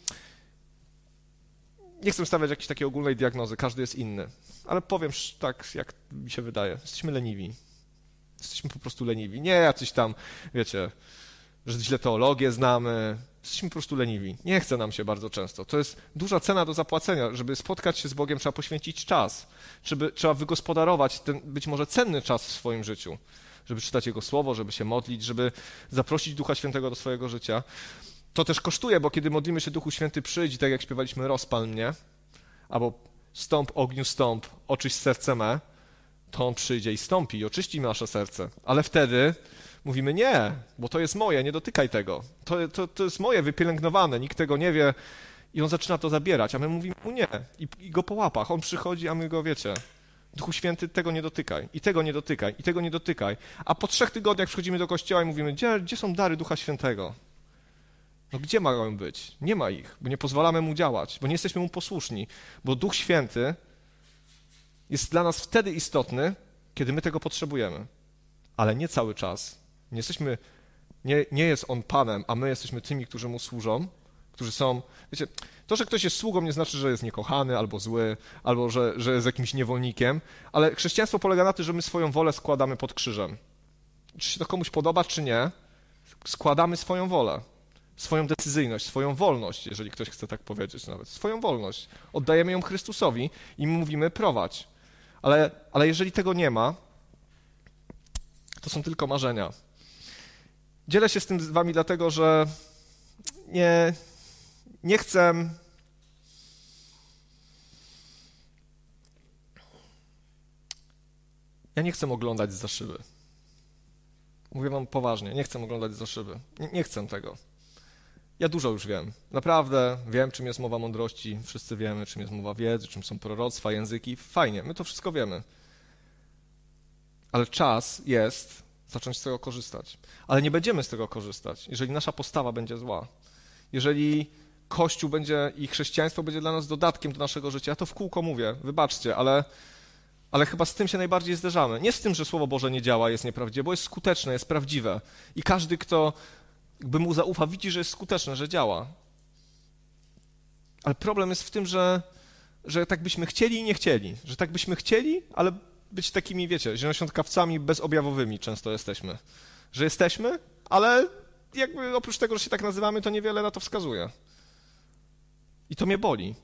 Speaker 1: nie chcę stawiać jakiejś takiej ogólnej diagnozy, każdy jest inny, ale powiem tak, jak mi się wydaje. Jesteśmy leniwi. Jesteśmy po prostu leniwi. Nie jacyś tam, wiecie, że źle teologię znamy, Jesteśmy po prostu leniwi. Nie chce nam się bardzo często. To jest duża cena do zapłacenia. Żeby spotkać się z Bogiem, trzeba poświęcić czas. Żeby, trzeba wygospodarować ten być może cenny czas w swoim życiu. Żeby czytać Jego Słowo, żeby się modlić, żeby zaprosić Ducha Świętego do swojego życia. To też kosztuje, bo kiedy modlimy się Duchu Święty przyjdź, tak jak śpiewaliśmy rozpal mnie, albo stąp ogniu stąp, oczyść serce me, to On przyjdzie i stąpi i oczyści nasze serce. Ale wtedy mówimy nie, bo to jest moje, nie dotykaj tego. To, to, to jest moje, wypielęgnowane, nikt tego nie wie. I on zaczyna to zabierać, a my mówimy mu nie. I, I, go po łapach. On przychodzi, a my go, wiecie, Duchu Święty, tego nie dotykaj, i tego nie dotykaj, i tego nie dotykaj. A po trzech tygodniach przychodzimy do kościoła i mówimy, gdzie, gdzie są dary Ducha Świętego? No gdzie mają być? Nie ma ich, bo nie pozwalamy mu działać, bo nie jesteśmy mu posłuszni, bo Duch Święty jest dla nas wtedy istotny, kiedy my tego potrzebujemy, ale nie cały czas. Nie jesteśmy, nie, nie jest on Panem, a my jesteśmy tymi, którzy mu służą, którzy są, wiecie, to, że ktoś jest sługą nie znaczy, że jest niekochany albo zły, albo że, że jest jakimś niewolnikiem, ale chrześcijaństwo polega na tym, że my swoją wolę składamy pod krzyżem. Czy się to komuś podoba, czy nie, składamy swoją wolę, swoją decyzyjność, swoją wolność, jeżeli ktoś chce tak powiedzieć nawet, swoją wolność. Oddajemy ją Chrystusowi i mówimy prowadź. Ale, ale jeżeli tego nie ma, to są tylko marzenia. Dzielę się z tym z wami dlatego, że nie, nie chcę Ja nie chcę oglądać za szyby. Mówię wam poważnie, nie chcę oglądać za szyby. Nie, nie, chcę tego. Ja dużo już wiem. Naprawdę wiem, czym jest mowa mądrości. Wszyscy wiemy, czym jest mowa wiedzy, czym są proroctwa, języki. Fajnie, my to wszystko wiemy. Ale czas jest zacząć z tego korzystać. Ale nie będziemy z tego korzystać, jeżeli nasza postawa będzie zła. Jeżeli Kościół będzie i chrześcijaństwo będzie dla nas dodatkiem do naszego życia. Ja to w kółko mówię, wybaczcie, ale, ale chyba z tym się najbardziej zderzamy. Nie z tym, że Słowo Boże nie działa, jest nieprawdziwe, bo jest skuteczne, jest prawdziwe. I każdy, kto by mu zaufa, widzi, że jest skuteczne, że działa. Ale problem jest w tym, że, że tak byśmy chcieli i nie chcieli. Że tak byśmy chcieli, ale być takimi, wiecie, zielonoświątkawcami bezobjawowymi często jesteśmy. Że jesteśmy, ale jakby oprócz tego, że się tak nazywamy, to niewiele na to wskazuje. I to mnie boli.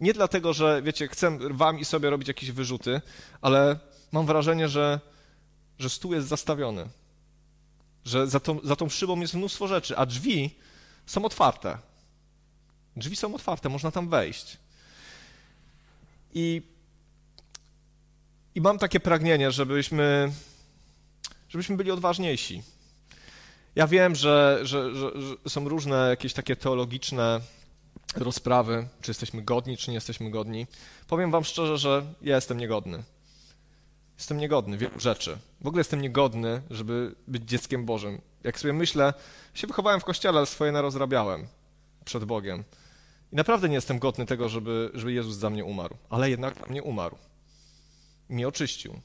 Speaker 1: Nie dlatego, że, wiecie, chcę wam i sobie robić jakieś wyrzuty, ale mam wrażenie, że, że stół jest zastawiony. Że za tą, za tą szybą jest mnóstwo rzeczy, a drzwi są otwarte. Drzwi są otwarte, można tam wejść. I i mam takie pragnienie, żebyśmy, żebyśmy byli odważniejsi. Ja wiem, że, że, że, że są różne jakieś takie teologiczne rozprawy, czy jesteśmy godni, czy nie jesteśmy godni. Powiem wam szczerze, że ja jestem niegodny. Jestem niegodny wielu rzeczy. W ogóle jestem niegodny, żeby być dzieckiem Bożym. Jak sobie myślę, się wychowałem w kościele, ale swoje narozrabiałem przed Bogiem. I naprawdę nie jestem godny tego, żeby, żeby Jezus za mnie umarł. Ale jednak za mnie umarł mnie oczyścił.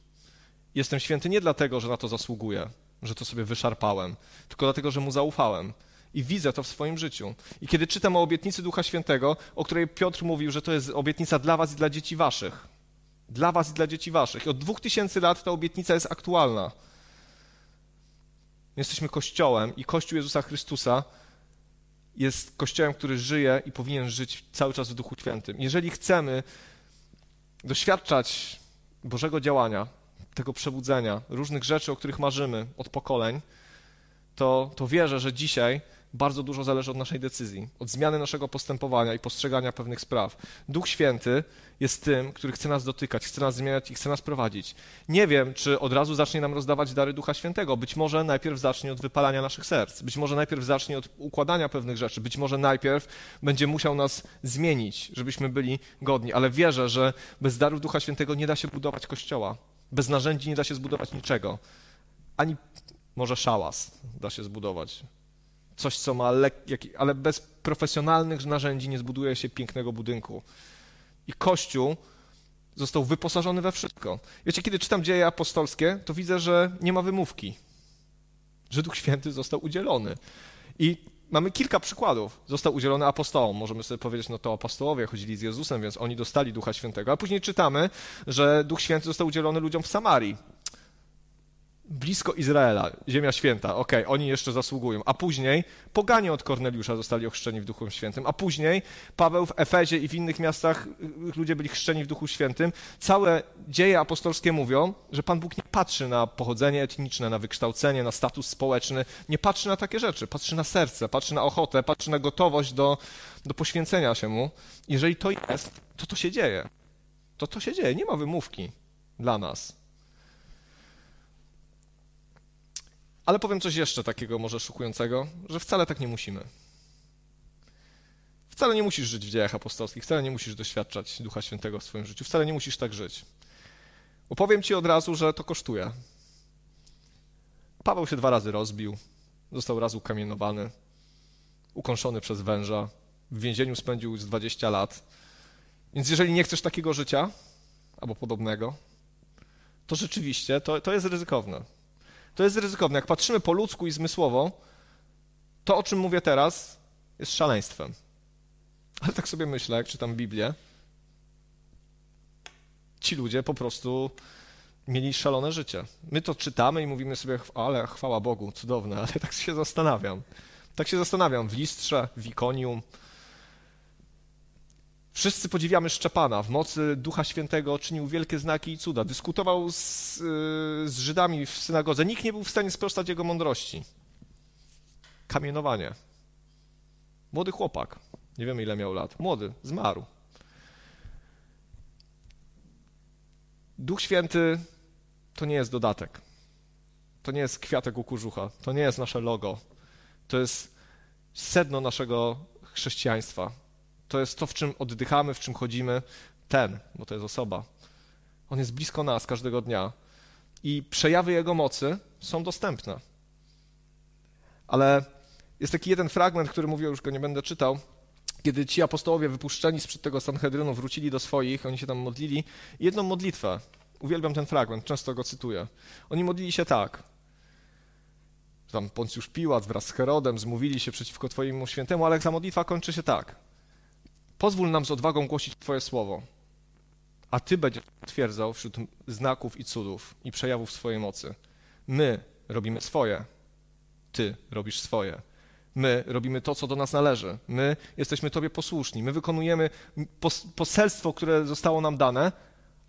Speaker 1: Jestem święty nie dlatego, że na to zasługuję, że to sobie wyszarpałem, tylko dlatego, że mu zaufałem. I widzę to w swoim życiu. I kiedy czytam o obietnicy Ducha Świętego, o której Piotr mówił, że to jest obietnica dla was i dla dzieci waszych. Dla was i dla dzieci waszych. I od dwóch tysięcy lat ta obietnica jest aktualna. Jesteśmy Kościołem i Kościół Jezusa Chrystusa jest Kościołem, który żyje i powinien żyć cały czas w Duchu Świętym. Jeżeli chcemy doświadczać Bożego działania, tego przebudzenia, różnych rzeczy, o których marzymy od pokoleń, to, to wierzę, że dzisiaj bardzo dużo zależy od naszej decyzji, od zmiany naszego postępowania i postrzegania pewnych spraw. Duch Święty jest tym, który chce nas dotykać, chce nas zmieniać i chce nas prowadzić. Nie wiem, czy od razu zacznie nam rozdawać dary Ducha Świętego. Być może najpierw zacznie od wypalania naszych serc, być może najpierw zacznie od układania pewnych rzeczy, być może najpierw będzie musiał nas zmienić, żebyśmy byli godni. Ale wierzę, że bez darów Ducha Świętego nie da się budować kościoła. Bez narzędzi nie da się zbudować niczego. Ani może szałas da się zbudować. Coś, co ma lekki, ale bez profesjonalnych narzędzi nie zbuduje się pięknego budynku. I Kościół został wyposażony we wszystko. Wiecie, kiedy czytam dzieje apostolskie, to widzę, że nie ma wymówki, że Duch Święty został udzielony. I mamy kilka przykładów. Został udzielony apostołom. Możemy sobie powiedzieć, no to apostołowie chodzili z Jezusem, więc oni dostali Ducha Świętego. A później czytamy, że Duch Święty został udzielony ludziom w Samarii blisko Izraela, ziemia święta, okej, okay, oni jeszcze zasługują. A później poganie od Korneliusza zostali ochrzczeni w Duchu Świętym, a później Paweł w Efezie i w innych miastach y, ludzie byli chrzczeni w Duchu Świętym. Całe dzieje apostolskie mówią, że Pan Bóg nie patrzy na pochodzenie etniczne, na wykształcenie, na status społeczny, nie patrzy na takie rzeczy, patrzy na serce, patrzy na ochotę, patrzy na gotowość do, do poświęcenia się Mu. Jeżeli to jest, to to się dzieje. To to się dzieje, nie ma wymówki dla nas. Ale powiem coś jeszcze takiego może szokującego, że wcale tak nie musimy. Wcale nie musisz żyć w dziejach apostolskich, wcale nie musisz doświadczać Ducha Świętego w swoim życiu, wcale nie musisz tak żyć. Opowiem ci od razu, że to kosztuje. Paweł się dwa razy rozbił, został raz ukamienowany, ukąszony przez węża, w więzieniu spędził z 20 lat. Więc jeżeli nie chcesz takiego życia, albo podobnego, to rzeczywiście to, to jest ryzykowne to jest ryzykowne. Jak patrzymy po ludzku i zmysłowo, to o czym mówię teraz jest szaleństwem. Ale tak sobie myślę, jak czytam Biblię, ci ludzie po prostu mieli szalone życie. My to czytamy i mówimy sobie, ale chwała Bogu, cudowne, ale tak się zastanawiam. Tak się zastanawiam w Listrze, w Ikonium, Wszyscy podziwiamy Szczepana. W mocy Ducha Świętego czynił wielkie znaki i cuda. Dyskutował z, y, z Żydami w synagodze. Nikt nie był w stanie sprostać jego mądrości. Kamienowanie. Młody chłopak. Nie wiemy, ile miał lat. Młody. Zmarł. Duch Święty to nie jest dodatek. To nie jest kwiatek u kurzucha. To nie jest nasze logo. To jest sedno naszego chrześcijaństwa to jest to, w czym oddychamy, w czym chodzimy. Ten, bo to jest osoba. On jest blisko nas każdego dnia i przejawy Jego mocy są dostępne. Ale jest taki jeden fragment, który mówię, już go nie będę czytał, kiedy ci apostołowie wypuszczeni sprzed tego Sanhedrynu wrócili do swoich, oni się tam modlili, jedną modlitwę, uwielbiam ten fragment, często go cytuję. Oni modlili się tak. Tam Poncjusz Piłat wraz z Herodem zmówili się przeciwko Twojemu świętemu, ale ta modlitwa kończy się tak. Pozwól nam z odwagą głosić Twoje słowo, a Ty będziesz twierdzał wśród znaków i cudów i przejawów swojej mocy. My robimy swoje, Ty robisz swoje. My robimy to, co do nas należy. My jesteśmy Tobie posłuszni. My wykonujemy poselstwo, które zostało nam dane,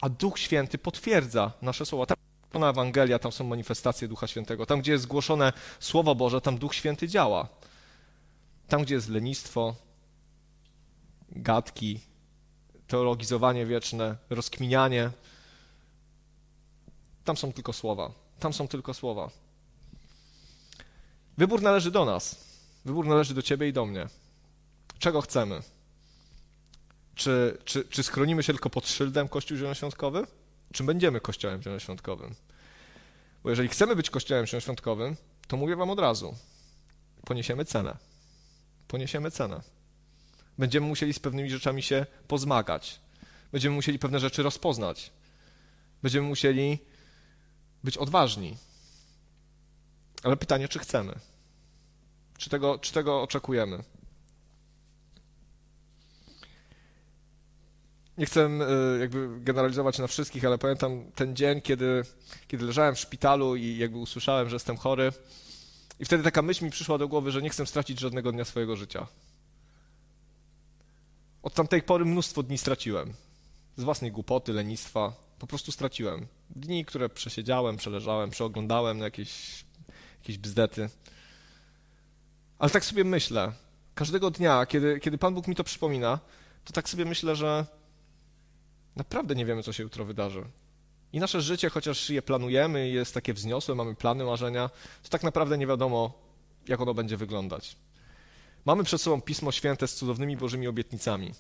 Speaker 1: a Duch Święty potwierdza nasze słowa. Tam jest Ewangelia, tam są manifestacje Ducha Świętego. Tam, gdzie jest zgłoszone Słowo Boże, tam Duch Święty działa. Tam, gdzie jest lenistwo, gadki, teologizowanie wieczne, rozkminianie. Tam są tylko słowa. Tam są tylko słowa. Wybór należy do nas. Wybór należy do ciebie i do mnie. Czego chcemy? Czy, czy, czy schronimy się tylko pod szyldem Kościół Zielonoświątkowy? Czy będziemy Kościołem Zielonoświątkowym? Bo jeżeli chcemy być Kościołem Zielonoświątkowym, to mówię wam od razu, poniesiemy cenę. Poniesiemy cenę. Będziemy musieli z pewnymi rzeczami się pozmagać. Będziemy musieli pewne rzeczy rozpoznać. Będziemy musieli być odważni. Ale pytanie, czy chcemy? Czy tego, czy tego oczekujemy? Nie chcę e, jakby generalizować na wszystkich, ale pamiętam ten dzień, kiedy, kiedy leżałem w szpitalu i jakby usłyszałem, że jestem chory. I wtedy taka myśl mi przyszła do głowy, że nie chcę stracić żadnego dnia swojego życia. Od tamtej pory mnóstwo dni straciłem. Z własnej głupoty, lenistwa. Po prostu straciłem. Dni, które przesiedziałem, przeleżałem, przeoglądałem na jakieś, jakieś bzdety. Ale tak sobie myślę, każdego dnia, kiedy, kiedy Pan Bóg mi to przypomina, to tak sobie myślę, że naprawdę nie wiemy, co się jutro wydarzy. I nasze życie, chociaż je planujemy, jest takie wzniosłe, mamy plany, marzenia, to tak naprawdę nie wiadomo, jak ono będzie wyglądać. Mamy przed sobą Pismo Święte z cudownymi Bożymi obietnicami.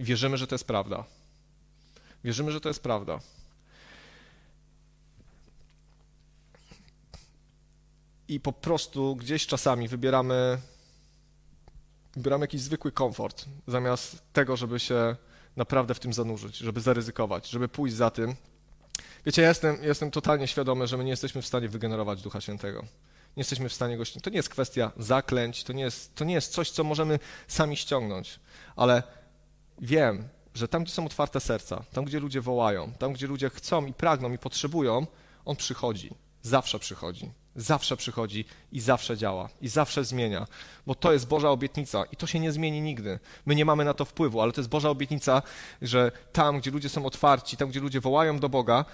Speaker 1: Wierzymy, że to jest prawda. Wierzymy, że to jest prawda. I po prostu gdzieś czasami wybieramy, wybieramy jakiś zwykły komfort, zamiast tego, żeby się naprawdę w tym zanurzyć, żeby zaryzykować, żeby pójść za tym. Wiecie, ja jestem, jestem totalnie świadomy, że my nie jesteśmy w stanie wygenerować Ducha Świętego. Nie jesteśmy w stanie go To nie jest kwestia zaklęć, to nie jest, to nie jest coś, co możemy sami ściągnąć, ale wiem, że tam, gdzie są otwarte serca, tam, gdzie ludzie wołają, tam, gdzie ludzie chcą i pragną i potrzebują, on przychodzi. Zawsze przychodzi. Zawsze przychodzi i zawsze działa, i zawsze zmienia, bo to jest Boża obietnica i to się nie zmieni nigdy. My nie mamy na to wpływu, ale to jest Boża obietnica, że tam, gdzie ludzie są otwarci, tam, gdzie ludzie wołają do Boga,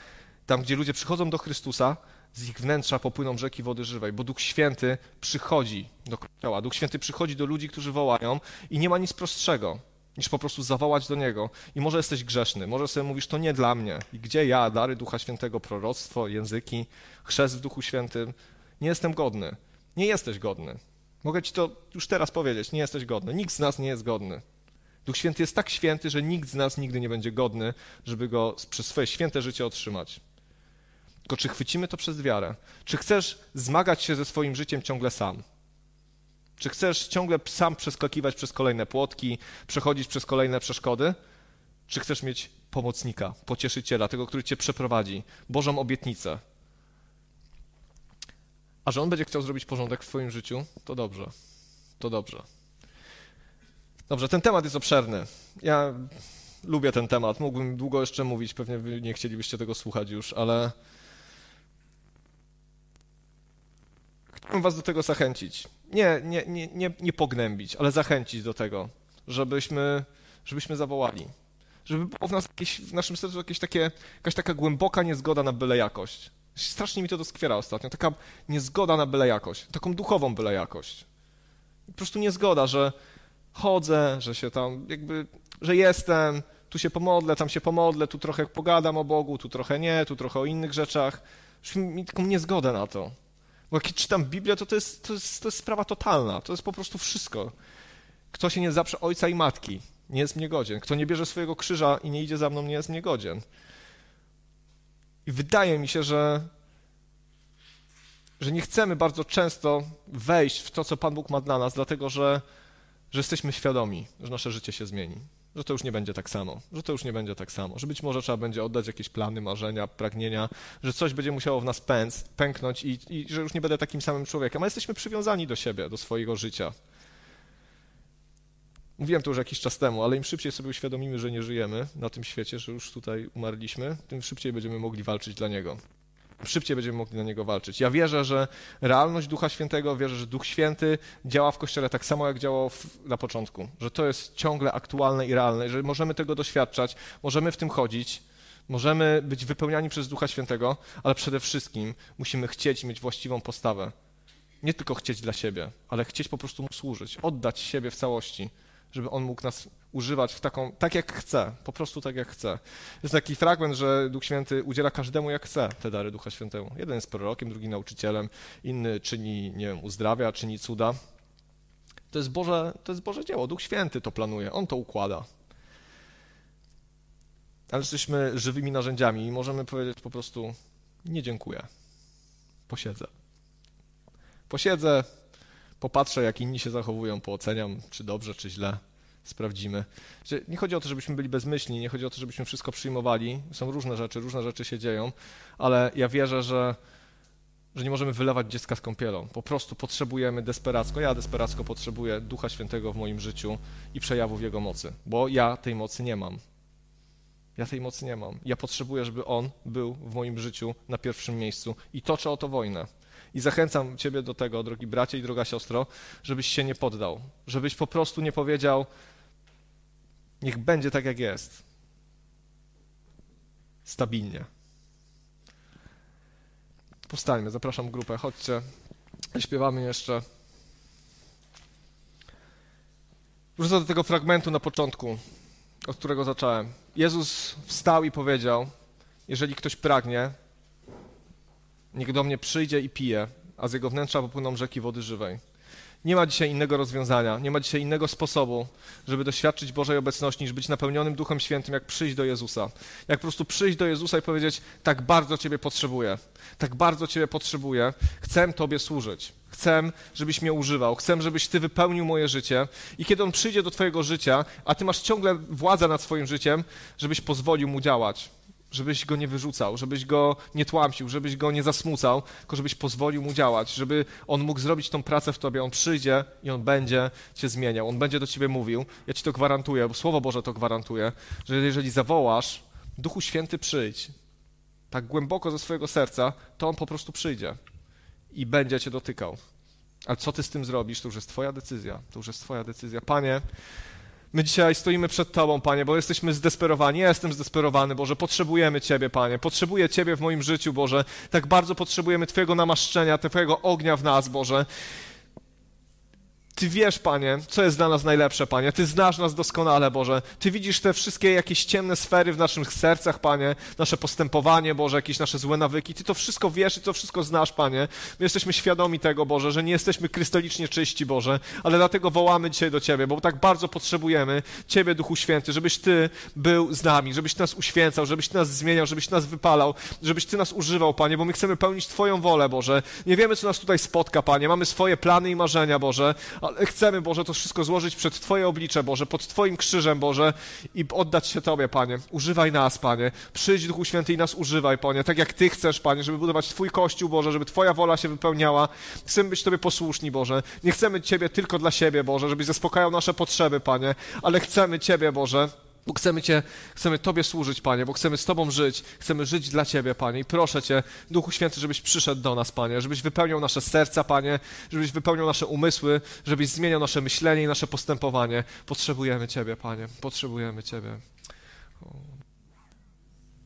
Speaker 1: tam, gdzie ludzie przychodzą do Chrystusa, z ich wnętrza popłyną rzeki wody żywej, bo Duch Święty przychodzi do Kościoła. Duch Święty przychodzi do ludzi, którzy wołają i nie ma nic prostszego niż po prostu zawołać do Niego. I może jesteś grzeszny, może sobie mówisz, to nie dla mnie. I gdzie ja, dary Ducha Świętego, proroctwo, języki, chrzest w Duchu Świętym, nie jestem godny. Nie jesteś godny. Mogę ci to już teraz powiedzieć, nie jesteś godny. Nikt z nas nie jest godny. Duch Święty jest tak święty, że nikt z nas nigdy nie będzie godny, żeby go przez swoje święte życie otrzymać. Tylko czy chwycimy to przez wiarę? Czy chcesz zmagać się ze swoim życiem ciągle sam? Czy chcesz ciągle sam przeskakiwać przez kolejne płotki, przechodzić przez kolejne przeszkody? Czy chcesz mieć pomocnika, pocieszyciela, tego, który cię przeprowadzi, Bożą obietnicę? A że on będzie chciał zrobić porządek w twoim życiu, to dobrze. To dobrze. Dobrze, ten temat jest obszerny. Ja lubię ten temat. Mógłbym długo jeszcze mówić, pewnie nie chcielibyście tego słuchać już, ale chciałbym was do tego zachęcić. Nie, nie, nie, nie, nie pognębić, ale zachęcić do tego, żebyśmy, żebyśmy zawołali. Żeby było w, nas jakieś, w naszym sercu jakieś takie, jakaś taka głęboka niezgoda na byle jakość. Strasznie mi to doskwiera ostatnio. Taka niezgoda na byle jakość, taką duchową byle jakość. Po prostu niezgoda, że chodzę, że się tam jakby, że jestem, tu się pomodlę, tam się pomodlę, tu trochę pogadam o Bogu, tu trochę nie, tu trochę o innych rzeczach. Już mi taką niezgodę na to. Bo jak czytam Biblię, to to jest, to jest, to jest sprawa totalna. To jest po prostu wszystko. Kto się nie zaprze ojca i matki, nie jest mnie godzien. Kto nie bierze swojego krzyża i nie idzie za mną, nie jest mnie godzien. I wydaje mi się, że, że nie chcemy bardzo często wejść w to, co Pan Bóg ma dla nas, dlatego że, że jesteśmy świadomi, że nasze życie się zmieni że to już nie będzie tak samo, że to już nie będzie tak samo, że być może trzeba będzie oddać jakieś plany, marzenia, pragnienia, że coś będzie musiało w nas pęc, pęknąć i, i że już nie będę takim samym człowiekiem, a jesteśmy przywiązani do siebie, do swojego życia. Mówiłem to już jakiś czas temu, ale im szybciej sobie uświadomimy, że nie żyjemy na tym świecie, że już tutaj umarliśmy, tym szybciej będziemy mogli walczyć dla Niego szybciej będziemy mogli na niego walczyć. Ja wierzę, że realność Ducha Świętego, wierzę, że Duch Święty działa w Kościele tak samo, jak działał w, na początku, że to jest ciągle aktualne i realne, że możemy tego doświadczać, możemy w tym chodzić, możemy być wypełniani przez Ducha Świętego, ale przede wszystkim musimy chcieć mieć właściwą postawę. Nie tylko chcieć dla siebie, ale chcieć po prostu mu służyć, oddać siebie w całości, żeby on mógł nas używać w taką, tak jak chce, po prostu tak jak chce. Jest taki fragment, że Duch Święty udziela każdemu jak chce te dary Ducha Świętego. Jeden jest prorokiem, drugi nauczycielem, inny czyni, nie wiem, uzdrawia, czyni cuda. To jest Boże, to jest Boże dzieło, Duch Święty to planuje, On to układa. Ale jesteśmy żywymi narzędziami i możemy powiedzieć po prostu nie dziękuję. Posiedzę. Posiedzę, popatrzę, jak inni się zachowują, pooceniam, czy dobrze, czy źle sprawdzimy. Nie chodzi o to, żebyśmy byli bezmyślni, nie chodzi o to, żebyśmy wszystko przyjmowali. Są różne rzeczy, różne rzeczy się dzieją, ale ja wierzę, że, że nie możemy wylewać dziecka z kąpielą. Po prostu potrzebujemy desperacko, ja desperacko potrzebuję Ducha Świętego w moim życiu i przejawów Jego mocy, bo ja tej mocy nie mam. Ja tej mocy nie mam. Ja potrzebuję, żeby On był w moim życiu na pierwszym miejscu i toczę o to wojnę. I zachęcam Ciebie do tego, drogi bracie i droga siostro, żebyś się nie poddał, żebyś po prostu nie powiedział, Niech będzie tak, jak jest. Stabilnie. Powstańmy, zapraszam grupę, chodźcie. Śpiewamy jeszcze. Wrócę do tego fragmentu na początku, od którego zacząłem. Jezus wstał i powiedział: Jeżeli ktoś pragnie, niech do mnie przyjdzie i pije, a z jego wnętrza popłyną rzeki wody żywej. Nie ma dzisiaj innego rozwiązania, nie ma dzisiaj innego sposobu, żeby doświadczyć Bożej obecności, niż być napełnionym Duchem Świętym, jak przyjść do Jezusa. Jak po prostu przyjść do Jezusa i powiedzieć: Tak bardzo Ciebie potrzebuję, tak bardzo Ciebie potrzebuję, chcę Tobie służyć. Chcę, żebyś mnie używał, chcę, żebyś Ty wypełnił moje życie. I kiedy On przyjdzie do Twojego życia, a Ty masz ciągle władzę nad swoim życiem, żebyś pozwolił Mu działać żebyś go nie wyrzucał, żebyś go nie tłamsił, żebyś go nie zasmucał, tylko żebyś pozwolił mu działać, żeby on mógł zrobić tą pracę w tobie. On przyjdzie i on będzie cię zmieniał, on będzie do ciebie mówił. Ja ci to gwarantuję, bo Słowo Boże to gwarantuje, że jeżeli zawołasz, Duchu Święty przyjdź, tak głęboko ze swojego serca, to on po prostu przyjdzie i będzie cię dotykał. Ale co ty z tym zrobisz, to już jest twoja decyzja. To już jest twoja decyzja. Panie, My dzisiaj stoimy przed Tobą, Panie, bo jesteśmy zdesperowani. Ja jestem zdesperowany, Boże. Potrzebujemy Ciebie, Panie. Potrzebuję Ciebie w moim życiu, Boże. Tak bardzo potrzebujemy Twojego namaszczenia, Twojego ognia w nas, Boże. Ty wiesz, Panie, co jest dla nas najlepsze, Panie. Ty znasz nas doskonale, Boże. Ty widzisz te wszystkie jakieś ciemne sfery w naszych sercach, Panie. Nasze postępowanie, Boże, jakieś nasze złe nawyki. Ty to wszystko wiesz i to wszystko znasz, Panie. My jesteśmy świadomi tego, Boże, że nie jesteśmy krystalicznie czyści, Boże, ale dlatego wołamy dzisiaj do Ciebie, bo tak bardzo potrzebujemy Ciebie, Duchu Święty, żebyś Ty był z nami, żebyś Ty nas uświęcał, żebyś Ty nas zmieniał, żebyś Ty nas wypalał, żebyś Ty nas używał, Panie, bo my chcemy pełnić Twoją wolę, Boże. Nie wiemy, co nas tutaj spotka, Panie. Mamy swoje plany i marzenia, Boże, ale chcemy, Boże, to wszystko złożyć przed Twoje oblicze, Boże, pod Twoim krzyżem, Boże, i oddać się Tobie, Panie. Używaj nas, Panie. Przyjdź, Duchu Święty, i nas używaj, Panie, tak jak Ty chcesz, Panie, żeby budować Twój Kościół, Boże, żeby Twoja wola się wypełniała. Chcemy być Tobie posłuszni, Boże. Nie chcemy Ciebie tylko dla siebie, Boże, żebyś zaspokajał nasze potrzeby, Panie, ale chcemy Ciebie, Boże, bo chcemy Cię, chcemy Tobie służyć, Panie, bo chcemy z Tobą żyć, chcemy żyć dla Ciebie, Panie. I proszę Cię, Duchu Święty, żebyś przyszedł do nas, Panie, żebyś wypełniał nasze serca, Panie, żebyś wypełniał nasze umysły, żebyś zmieniał nasze myślenie i nasze postępowanie. Potrzebujemy Ciebie, Panie, potrzebujemy Ciebie.